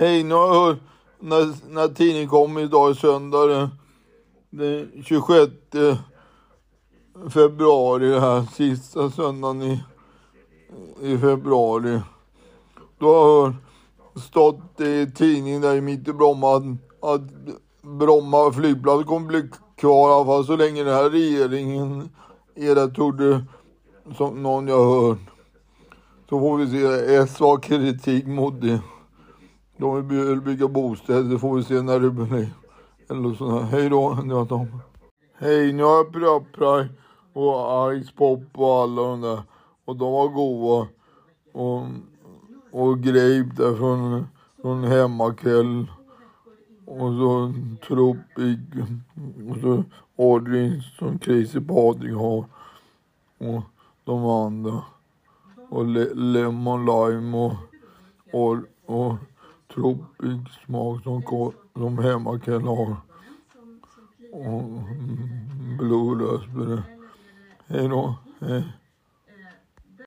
Hej, nu har jag hört när, när tidningen kom idag söndag den, den 26 februari, det här sista söndagen i, i februari. Då har jag hört, stått i tidningen där mitt i Bromma att, att Bromma flygplats kommer bli kvar i alla fall så länge den här regeringen är där trodde, som någon jag hört. Så får vi se, S har kritik mot det. De vill bygga bostäder, får vi se när det blir. Eller sånt här. Hej då, det var Tom. Hej, nu har jag Prappraj och Ice Pop och alla de där. Och de var goda. Och, och Grape där från, från Hemmakväll. Och så Tropic. Och så Audrey som Crazy Patrik har. Och de andra. Och le Lemon Lime och, och, och tropisk smak som, som Hemmakväll har. Och mm, Blue Hej då. Hej.